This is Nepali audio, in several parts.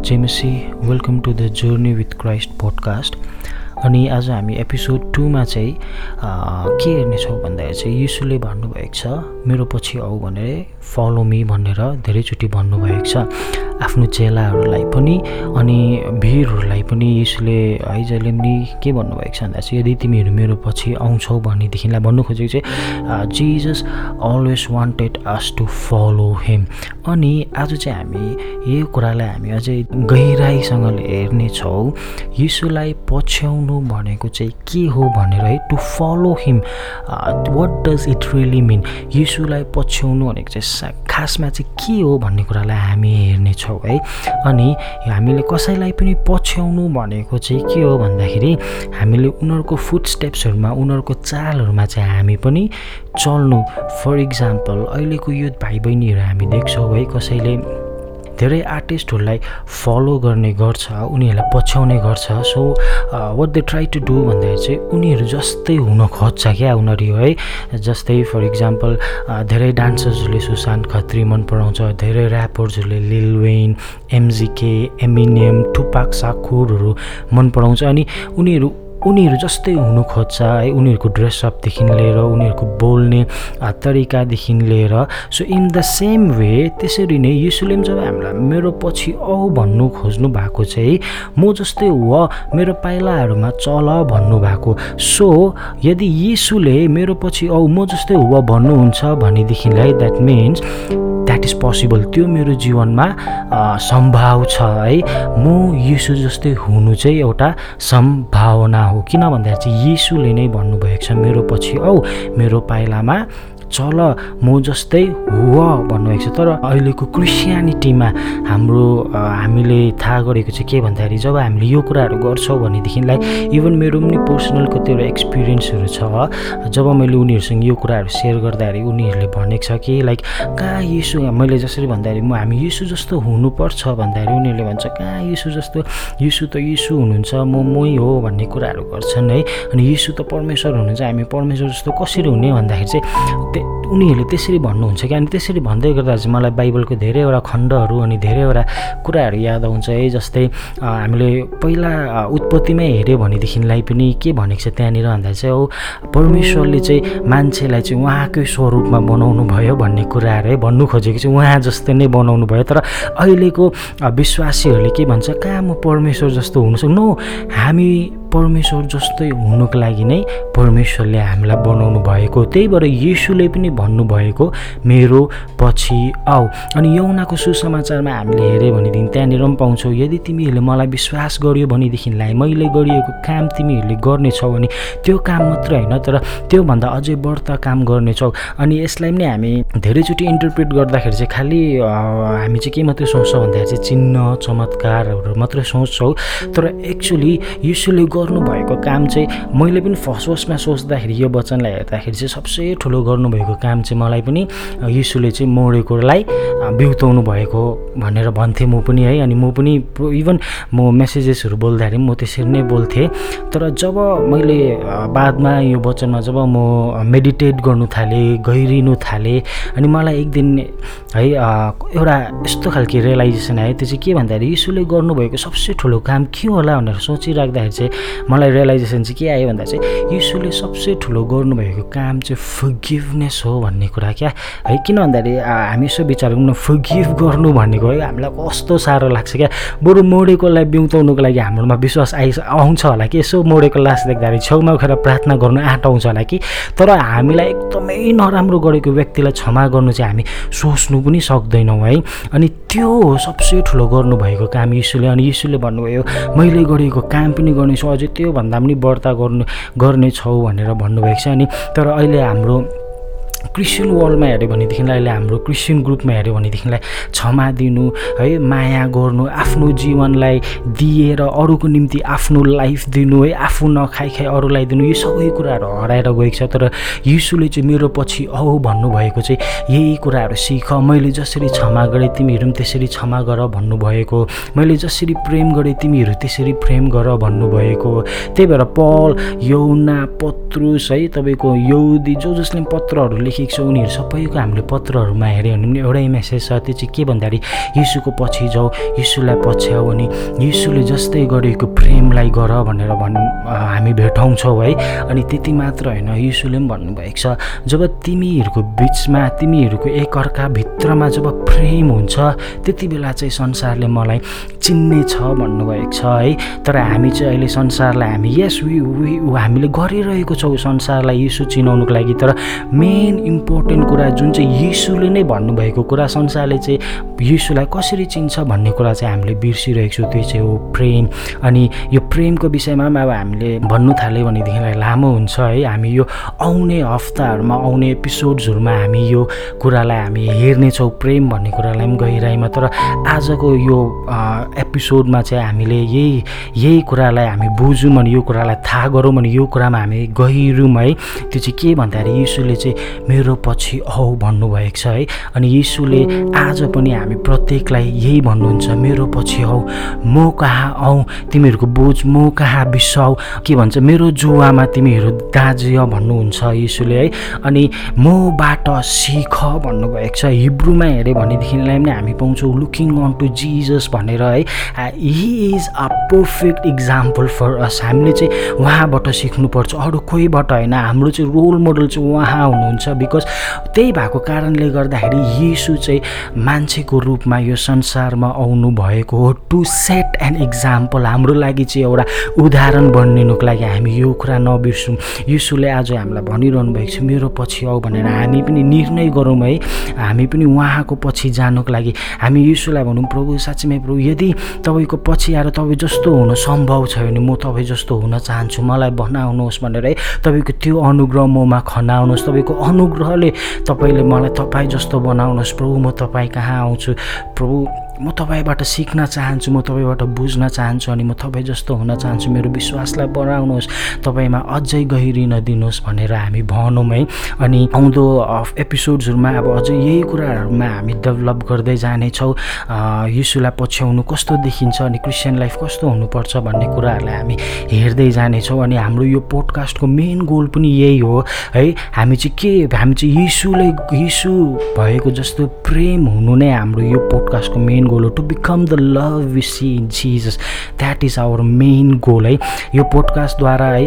जेमेसी welcome to the Journey with Christ podcast अनि आज हामी एपिसोड टूमा चाहिँ के हेर्नेछौँ भन्दाखेरि चाहिँ यीशुले भन्नुभएको छ मेरो पछि आऊ भनेर। फलो मी भनेर धेरैचोटि भन्नुभएको छ। आफ्नो चेलाहरूलाई पनि अनि भिडहरूलाई पनि यीशुले है जहिले पनि के भन्नुभएको छ भन्दा चाहिँ यदि तिमीहरू मेरो पछि आउँछौ भनेदेखिलाई भन्नु खोजेको चाहिँ Jesus always wanted us to follow him अनि आज चाहिँ हामी यो कुरालाई हामी अझै गहिराइसँगले हेर्नेछौँ यीशुलाई पछ्याउनु भनेको चाहिँ के हो भनेर है to follow him what does it really mean यीशुलाई पछ्याउनु भनेको चाहिँ खासमा चाहिँ के हो भन्ने कुरालाई हामी हेर्नेछौँ है? अनि हामीले कसैलाई पनि पछ्याउनु भनेको चाहिँ के हो भन्दाखेरि हामीले उनीहरूको फुड स्टेप्सहरूमा उनीहरूको चालहरूमा चाहिँ हामी पनि चल्नु फर इक्जाम्पल अहिलेको युथ भाइ बहिनीहरू हामी देख्छौँ है? कसैले धेरै आर्टिस्टहरूलाई फलो गर्ने गर्छ उनीहरूलाई पछ्याउने गर्छ। So what they try to do भन्दाखेरि चाहिँ उनीहरू जस्तै हुन खोज्छ क्या उनीहरू है। जस्तै फर इक्जाम्पल धेरै डान्सर्सहरूले सुशान्त खत्री मन पराउँछ धेरै ऱ्यापर्सहरूले लिल वेन एमजिके एमिनियम टुपाक साकुरहरू मन पराउँछ। अनि उनीहरू उनीहरू जस्तै हुनु खोज्छ है। उनीहरूको ड्रेसअपदेखि लिएर उनीहरूको बोल्ने तरिकादेखि लिएर। So in the same way त्यसरी नै यीशुले पनि जब हामीलाई मेरो पछि औ भन्नु खोज्नु भएको चाहिँ म जस्तै हो मेरो पाइलाहरूमा चल भन्नुभएको सो यदि यीशुले मेरो पछि औ म जस्तै हो भन्नुहुन्छ भनेदेखिलाई द्याट मिन्स इज पोसिबल त्यो मेरो जीवनमा सम्भाव छ है। म यीशु जस्तै हुनु चाहिँ एउटा सम्भावना हो। किन भन्दाखेरि चाहिँ यीशुले नै भन्नुभएको छ मेरो पछि औ मेरो पाइलामा चल म जस्तै हो भन्नुभएको छ। तर अहिलेको क्रिस्चियानिटीमा हाम्रो हामीले थाहा गरेको चाहिँ के भन्दाखेरि जब हामीले यो कुराहरू गर्छौँ भनेदेखिलाई इभन मेरो पनि पर्सनल कतिवटा एक्सपिरियन्सहरू छ। जब मैले उनीहरूसँग यो कुराहरू सेयर गर्दाखेरि उनीहरूले भनेको छ कि लाइक कहाँ यीशु मैले जसरी भन्दाखेरि म हामी यीशु जस्तो हुनुपर्छ भन्दाखेरि उनीहरूले भन्छ कहाँ यीशु जस्तो यीशु त यीशु हुनुहुन्छ म मै हो भन्ने कुराहरू गर्छन् है। अनि यीशु त परमेश्वर हुनुहुन्छ हामी परमेश्वर जस्तो कसरी हुने भन्दाखेरि चाहिँ उनीहरूले त्यसरी भन्नुहुन्छ कि अनि त्यसरी भन्दै गर्दा चाहिँ मलाई बाइबलको धेरैवटा खण्डहरू अनि धेरैवटा कुराहरू याद आउँछ। है जस्तै हामीले पहिला उत्पत्तिमै हेऱ्यो भनेदेखिलाई पनि के भनेको छ त्यहाँनिर भन्दा चाहिँ हो परमेश्वरले चाहिँ मान्छेलाई चाहिँ उहाँकै स्वरूपमा बनाउनु भयो भन्ने कुराहरू है भन्नु खोजेको चाहिँ उहाँ जस्तै नै बनाउनु भयो। तर अहिलेको विश्वासीहरूले के भन्छ कहाँ म परमेश्वर जस्तो हुनु सक्नु हामी परमेश्वर जस्तै हुनुको लागि नै परमेश्वरले हामीलाई बनाउनु भएको त्यही भएर यीशुले पनि भन्नुभएको मेरो पछि आऊ। अनि यौनाको सुसमाचारमा हामीले हेऱ्यो भनेदेखि त्यहाँनिर पनि पाउँछौँ यदि तिमीहरूले मलाई विश्वास गर्यो भनेदेखिलाई मैले गरिएको काम तिमीहरूले गर्नेछौ भने त्यो काम मात्रै होइन तर त्योभन्दा अझै बढ्ता काम गर्नेछौ। अनि यसलाई पनि हामी धेरैचोटि इन्टरप्रेट गर्दाखेरि चाहिँ खालि हामी चाहिँ के मात्रै सोच्छौँ भन्दाखेरि चाहिँ चिन्ह चमत्कारहरू मात्रै सोच्छौँ। तर एक्चुली यीशुले गर्नुभएको काम चाहिँ मैले पनि फर्स्ट फर्स्टमा सोच्दाखेरि यो वचनलाई हेर्दाखेरि चाहिँ सबसे ठुलो गर्नुभएको काम चाहिँ मलाई पनि यीशुले चाहिँ मोडेकोलाई बिउताउनु भएको भनेर भन्थेँ म पनि है। अनि म पनि इभन म मेसेजेसहरू बोल्दाखेरि म त्यसरी नै बोल्थेँ। तर जब मैले बादमा यो वचनमा जब म मेडिटेट गर्नु थालेँ गहिरिनु थालेँ अनि मलाई एक दिन है एउटा यस्तो खालको रियलाइजेसन आयो। त्यो चाहिँ के भन्दाखेरि यीशुले गर्नुभएको सबसे ठुलो काम के होला भनेर सोचिराख्दाखेरि चाहिँ मलाई रियलाइजेसन चाहिँ के आयो भन्दा चाहिँ यीशुले सबसे ठुलो गर्नुभएको काम चाहिँ फगिभनेस हो भन्ने कुरा क्या। है किन भन्दाखेरि हामी यसो विचार गर्नु फगिभ गर्नु भनेको है हामीलाई कस्तो साह्रो लाग्छ क्या। बरु मोडेकोलाई बिउताउनुको लागि हाम्रोमा विश्वास आइ आउँछ होला कि यसो मोडेको लास देख्दाखेरि छेउमा उखेर प्रार्थना गर्नु आँट आउँछ होला कि। तर हामीलाई एकदमै नराम्रो गरेको व्यक्तिलाई क्षमा गर्नु चाहिँ हामी सोच्नु पनि सक्दैनौँ है। अनि त्यो हो सबसे ठुलो गर्नुभएको काम यीशुले अनि यीशुले भन्नुभयो मैले गरेको काम पनि गर्नेछु अझै त्योभन्दा पनि बढ्ता गर्नु गर्नेछौ भनेर भन्नुभएको छ। अनि तर अहिले हाम्रो क्रिस्चियन वर्ल्डमा हेऱ्यो भनेदेखिलाई अहिले हाम्रो क्रिस्चियन ग्रुपमा हेऱ्यो भनेदेखिलाई क्षमा दिनु है माया गर्नु आफ्नो जीवनलाई दिएर अरूको निम्ति आफ्नो लाइफ दिनु है आफू नखाइ खाइ अरूलाई दिनु यो सबै कुराहरू हराएर गएको छ। तर यीशुले चाहिँ मेरो पछि औ भन्नुभएको चाहिँ यही कुराहरू सिक मैले जसरी क्षमा गरेँ तिमीहरू पनि त्यसरी क्षमा गर भन्नुभएको। मैले जसरी प्रेम गरेँ तिमीहरू त्यसरी प्रेम गर भन्नुभएको। त्यही भएर पल यौना पत्रुस है तपाईँको यौदी जो जसले पत्रहरू लेखेको छ। उनीहरू सबैको हामीले पत्रहरूमा हेऱ्यो भने पनि एउटै मेसेज छ त्यो चाहिँ के भन्दाखेरि यीशुको पछि जाऊ यीशुलाई पछ्याऊ अनि यीशुले जस्तै गरेको प्रेमलाई गर भनेर भन् हामी भेटाउँछौँ है। अनि त्यति मात्र होइन यीशुले पनि भन्नुभएको छ जब तिमीहरूको बिचमा तिमीहरूको एकअर्का भित्रमा जब प्रेम हुन्छ त्यति बेला चाहिँ संसारले मलाई चिन्ने छ भन्नुभएको छ है। तर हामी चाहिँ अहिले संसारलाई हामी यस हामीले गरिरहेको छौँ संसारलाई यीशु चिनाउनुको लागि। तर मेन इम्पोर्टेन्ट कुरा जुन चाहिँ यीशुले नै भन्नुभएको कुरा संसारले चाहिँ यीशुलाई कसरी चिन्छ भन्ने कुरा चाहिँ हामीले बिर्सिरहेको छौँ त्यो चाहिँ हो प्रेम। अनि यो प्रेमको विषयमा पनि अब हामीले भन्नु थाल्यो भनेदेखिलाई लामो हुन्छ है। हामी यो आउने हप्ताहरूमा आउने एपिसोड्सहरूमा हामी यो कुरालाई हामी हेर्नेछौँ प्रेम भन्ने कुरालाई पनि गहिराइमा। तर आजको यो एपिसोडमा चाहिँ हामीले यही यही कुरालाई हामी बुझौँ अनि यो कुरालाई थाहा गरौँ अनि यो कुरामा हामी गहिरौँ है। त्यो चाहिँ के भन्दाखेरि यीशुले चाहिँ मेरो पछि औ भन्नुभएको छ है। अनि यीशुले आज पनि हामी प्रत्येकलाई यही भन्नुहुन्छ मेरो पछि आऊ म कहाँ आऊ तिमीहरूको बोझ म कहाँ बिसाउ के भन्छ मेरो जुवामा तिमीहरू दाज्य भन्नुहुन्छ यीशुले है। अनि मबाट सिख भन्नुभएको छ हिब्रूमा हेऱ्यो भनेदेखिलाई पनि हामी पाउँछौँ लुकिङ अन टु जिजस भनेर है। He is a perfect example for us हामीले चाहिँ उहाँबाट सिक्नुपर्छ। अरू कोहीबाट होइन। हाम्रो चाहिँ रोल मोडल चाहिँ उहाँ हुनुहुन्छ। बिकज त्यही भएको कारणले गर्दाखेरि यीशु चाहिँ मान्छेको रूपमा यो संसारमा आउनु भएको हो टु सेट एन इक्जाम्पल हाम्रो लागि चाहिँ एउटा उदाहरण बनिनुको लागि हामी यो कुरा नबिर्सौँ। यीशुले आज हामीलाई भनिरहनु भएको छ मेरो पछि आऊ भनेर हामी पनि निर्णय गरौँ है। हामी पनि उहाँको पछि जानुको लागि हामी यीशुलाई भनौँ प्रभु साँच्चीमै प्रभु यदि तपाईँको पछि आएर तपाईँ जस्तो हुन सम्भव छ भने म तपाईँ जस्तो हुन चाहन्छु। मलाई बनाउनुहोस् भनेर है तपाईँको त्यो अनुग्रह ममा खनाउनुहोस् तपाईँको अनुग्रहले तपाईँले मलाई तपाईँ जस्तो बनाउनुहोस् प्रभु म तपाईँ कहाँ आउँछु? प्रभु म तपाईँबाट सिक्न चाहन्छु म तपाईँबाट बुझ्न चाहन्छु अनि म तपाईँ जस्तो हुन चाहन्छु मेरो विश्वासलाई बढाउनुहोस् तपाईँमा अझै गहिरिन दिनुहोस् भनेर हामी भनौँ है। अनि आउँदो एपिसोड्सहरूमा अब अझै यही कुराहरूमा हामी डेभलप गर्दै जानेछौँ। यीशुलाई पछ्याउनु कस्तो देखिन्छ अनि क्रिस्चियन लाइफ कस्तो हुनुपर्छ भन्ने कुराहरूलाई हामी हेर्दै जानेछौँ। अनि हाम्रो यो पोडकास्टको मेन गोल पनि यही हो है हामी चाहिँ के हामी चाहिँ यीशुले यीशु भएको जस्तो प्रेम हुनु नै हाम्रो यो पोडकास्टको मेन गोल हो to become the love we see Jesus that is our main goal है। यो पोडकास्टद्वारा है।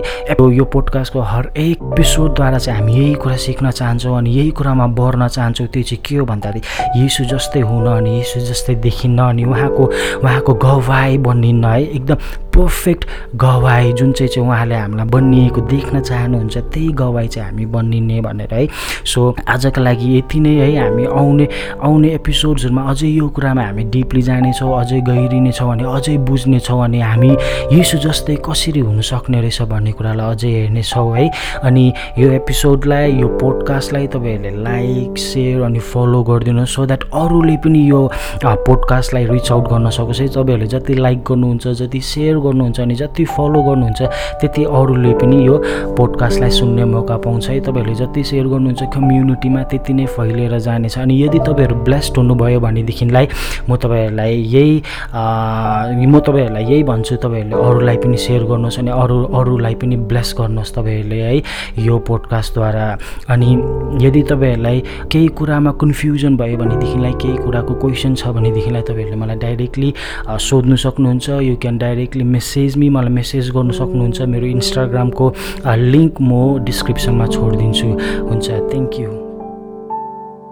यो पोडकास्टको हर एक एपिसोडद्वारा चाहिँ हामी यही कुरा सिक्न चाहन्छौँ अनि यही कुरामा बढ्न चाहन्छौँ। त्यो चाहिँ के हो भन्दाखेरि यीशु जस्तै हुन अनि यीशु जस्तै देखिन्न अनि उहाँको उहाँको गवाई बनिन्न है। एकदम पर्फेक्ट गवाई जुन चाहिँ चाहिँ उहाँले हामीलाई बनिएको देख्न चाहनुहुन्छ त्यही गवाई चाहिँ हामी बनिने भनेर है। सो आजको लागि यति नै है। हामी आउने आउने एपिसोड्सहरूमा अझै यो कुरामा हामी डिपली जानेछौँ अझै गहिरिनेछौँ अनि अझै बुझ्नेछौँ अनि हामी यसो जस्तै कसरी हुनसक्ने रहेछ भन्ने कुरालाई अझै हेर्नेछौँ है। अनि यो एपिसोडलाई यो पोडकास्टलाई तपाईँहरूले लाइक सेयर अनि फलो गरिदिनु सो द्याट अरूले पनि यो पोडकास्टलाई रिच आउट गर्न सकोस् है। तपाईँहरूले जति लाइक गर्नुहुन्छ जति सेयर गर्नुहुन्छ अनि जति फलो गर्नुहुन्छ त्यति अरूले पनि यो पोडकास्टलाई सुन्ने मौका पाउँछ है। तपाईँहरूले जति सेयर गर्नुहुन्छ कम्युनिटीमा त्यति नै फैलिएर जानेछ। अनि यदि तपाईँहरू ब्लेस्ड हुनुभयो भनेदेखिलाई म तपाईँहरूलाई यही म तपाईँहरूलाई यही भन्छु तपाईँहरूले अरूलाई पनि सेयर गर्नुहोस् अनि अरू अरूलाई पनि ब्लेस गर्नुहोस् तपाईँहरूले है यो पोडकास्टद्वारा अनि यदि तपाईँहरूलाई केही कुरामा कन्फ्युजन भयो भनेदेखिलाई केही कुराको क्वेसन छ भनेदेखिलाई तपाईँहरूले मलाई डाइरेक्टली सोध्नु सक्नुहुन्छ। यु क्यान डाइरेक्टली मेसेजमी मलाई मेसेज गर्नु सक्नुहुन्छ। मेरो इन्स्टाग्रामको लिङ्क म डिस्क्रिप्सनमा छोडिदिन्छु। हुन्छ थ्याङ्क यू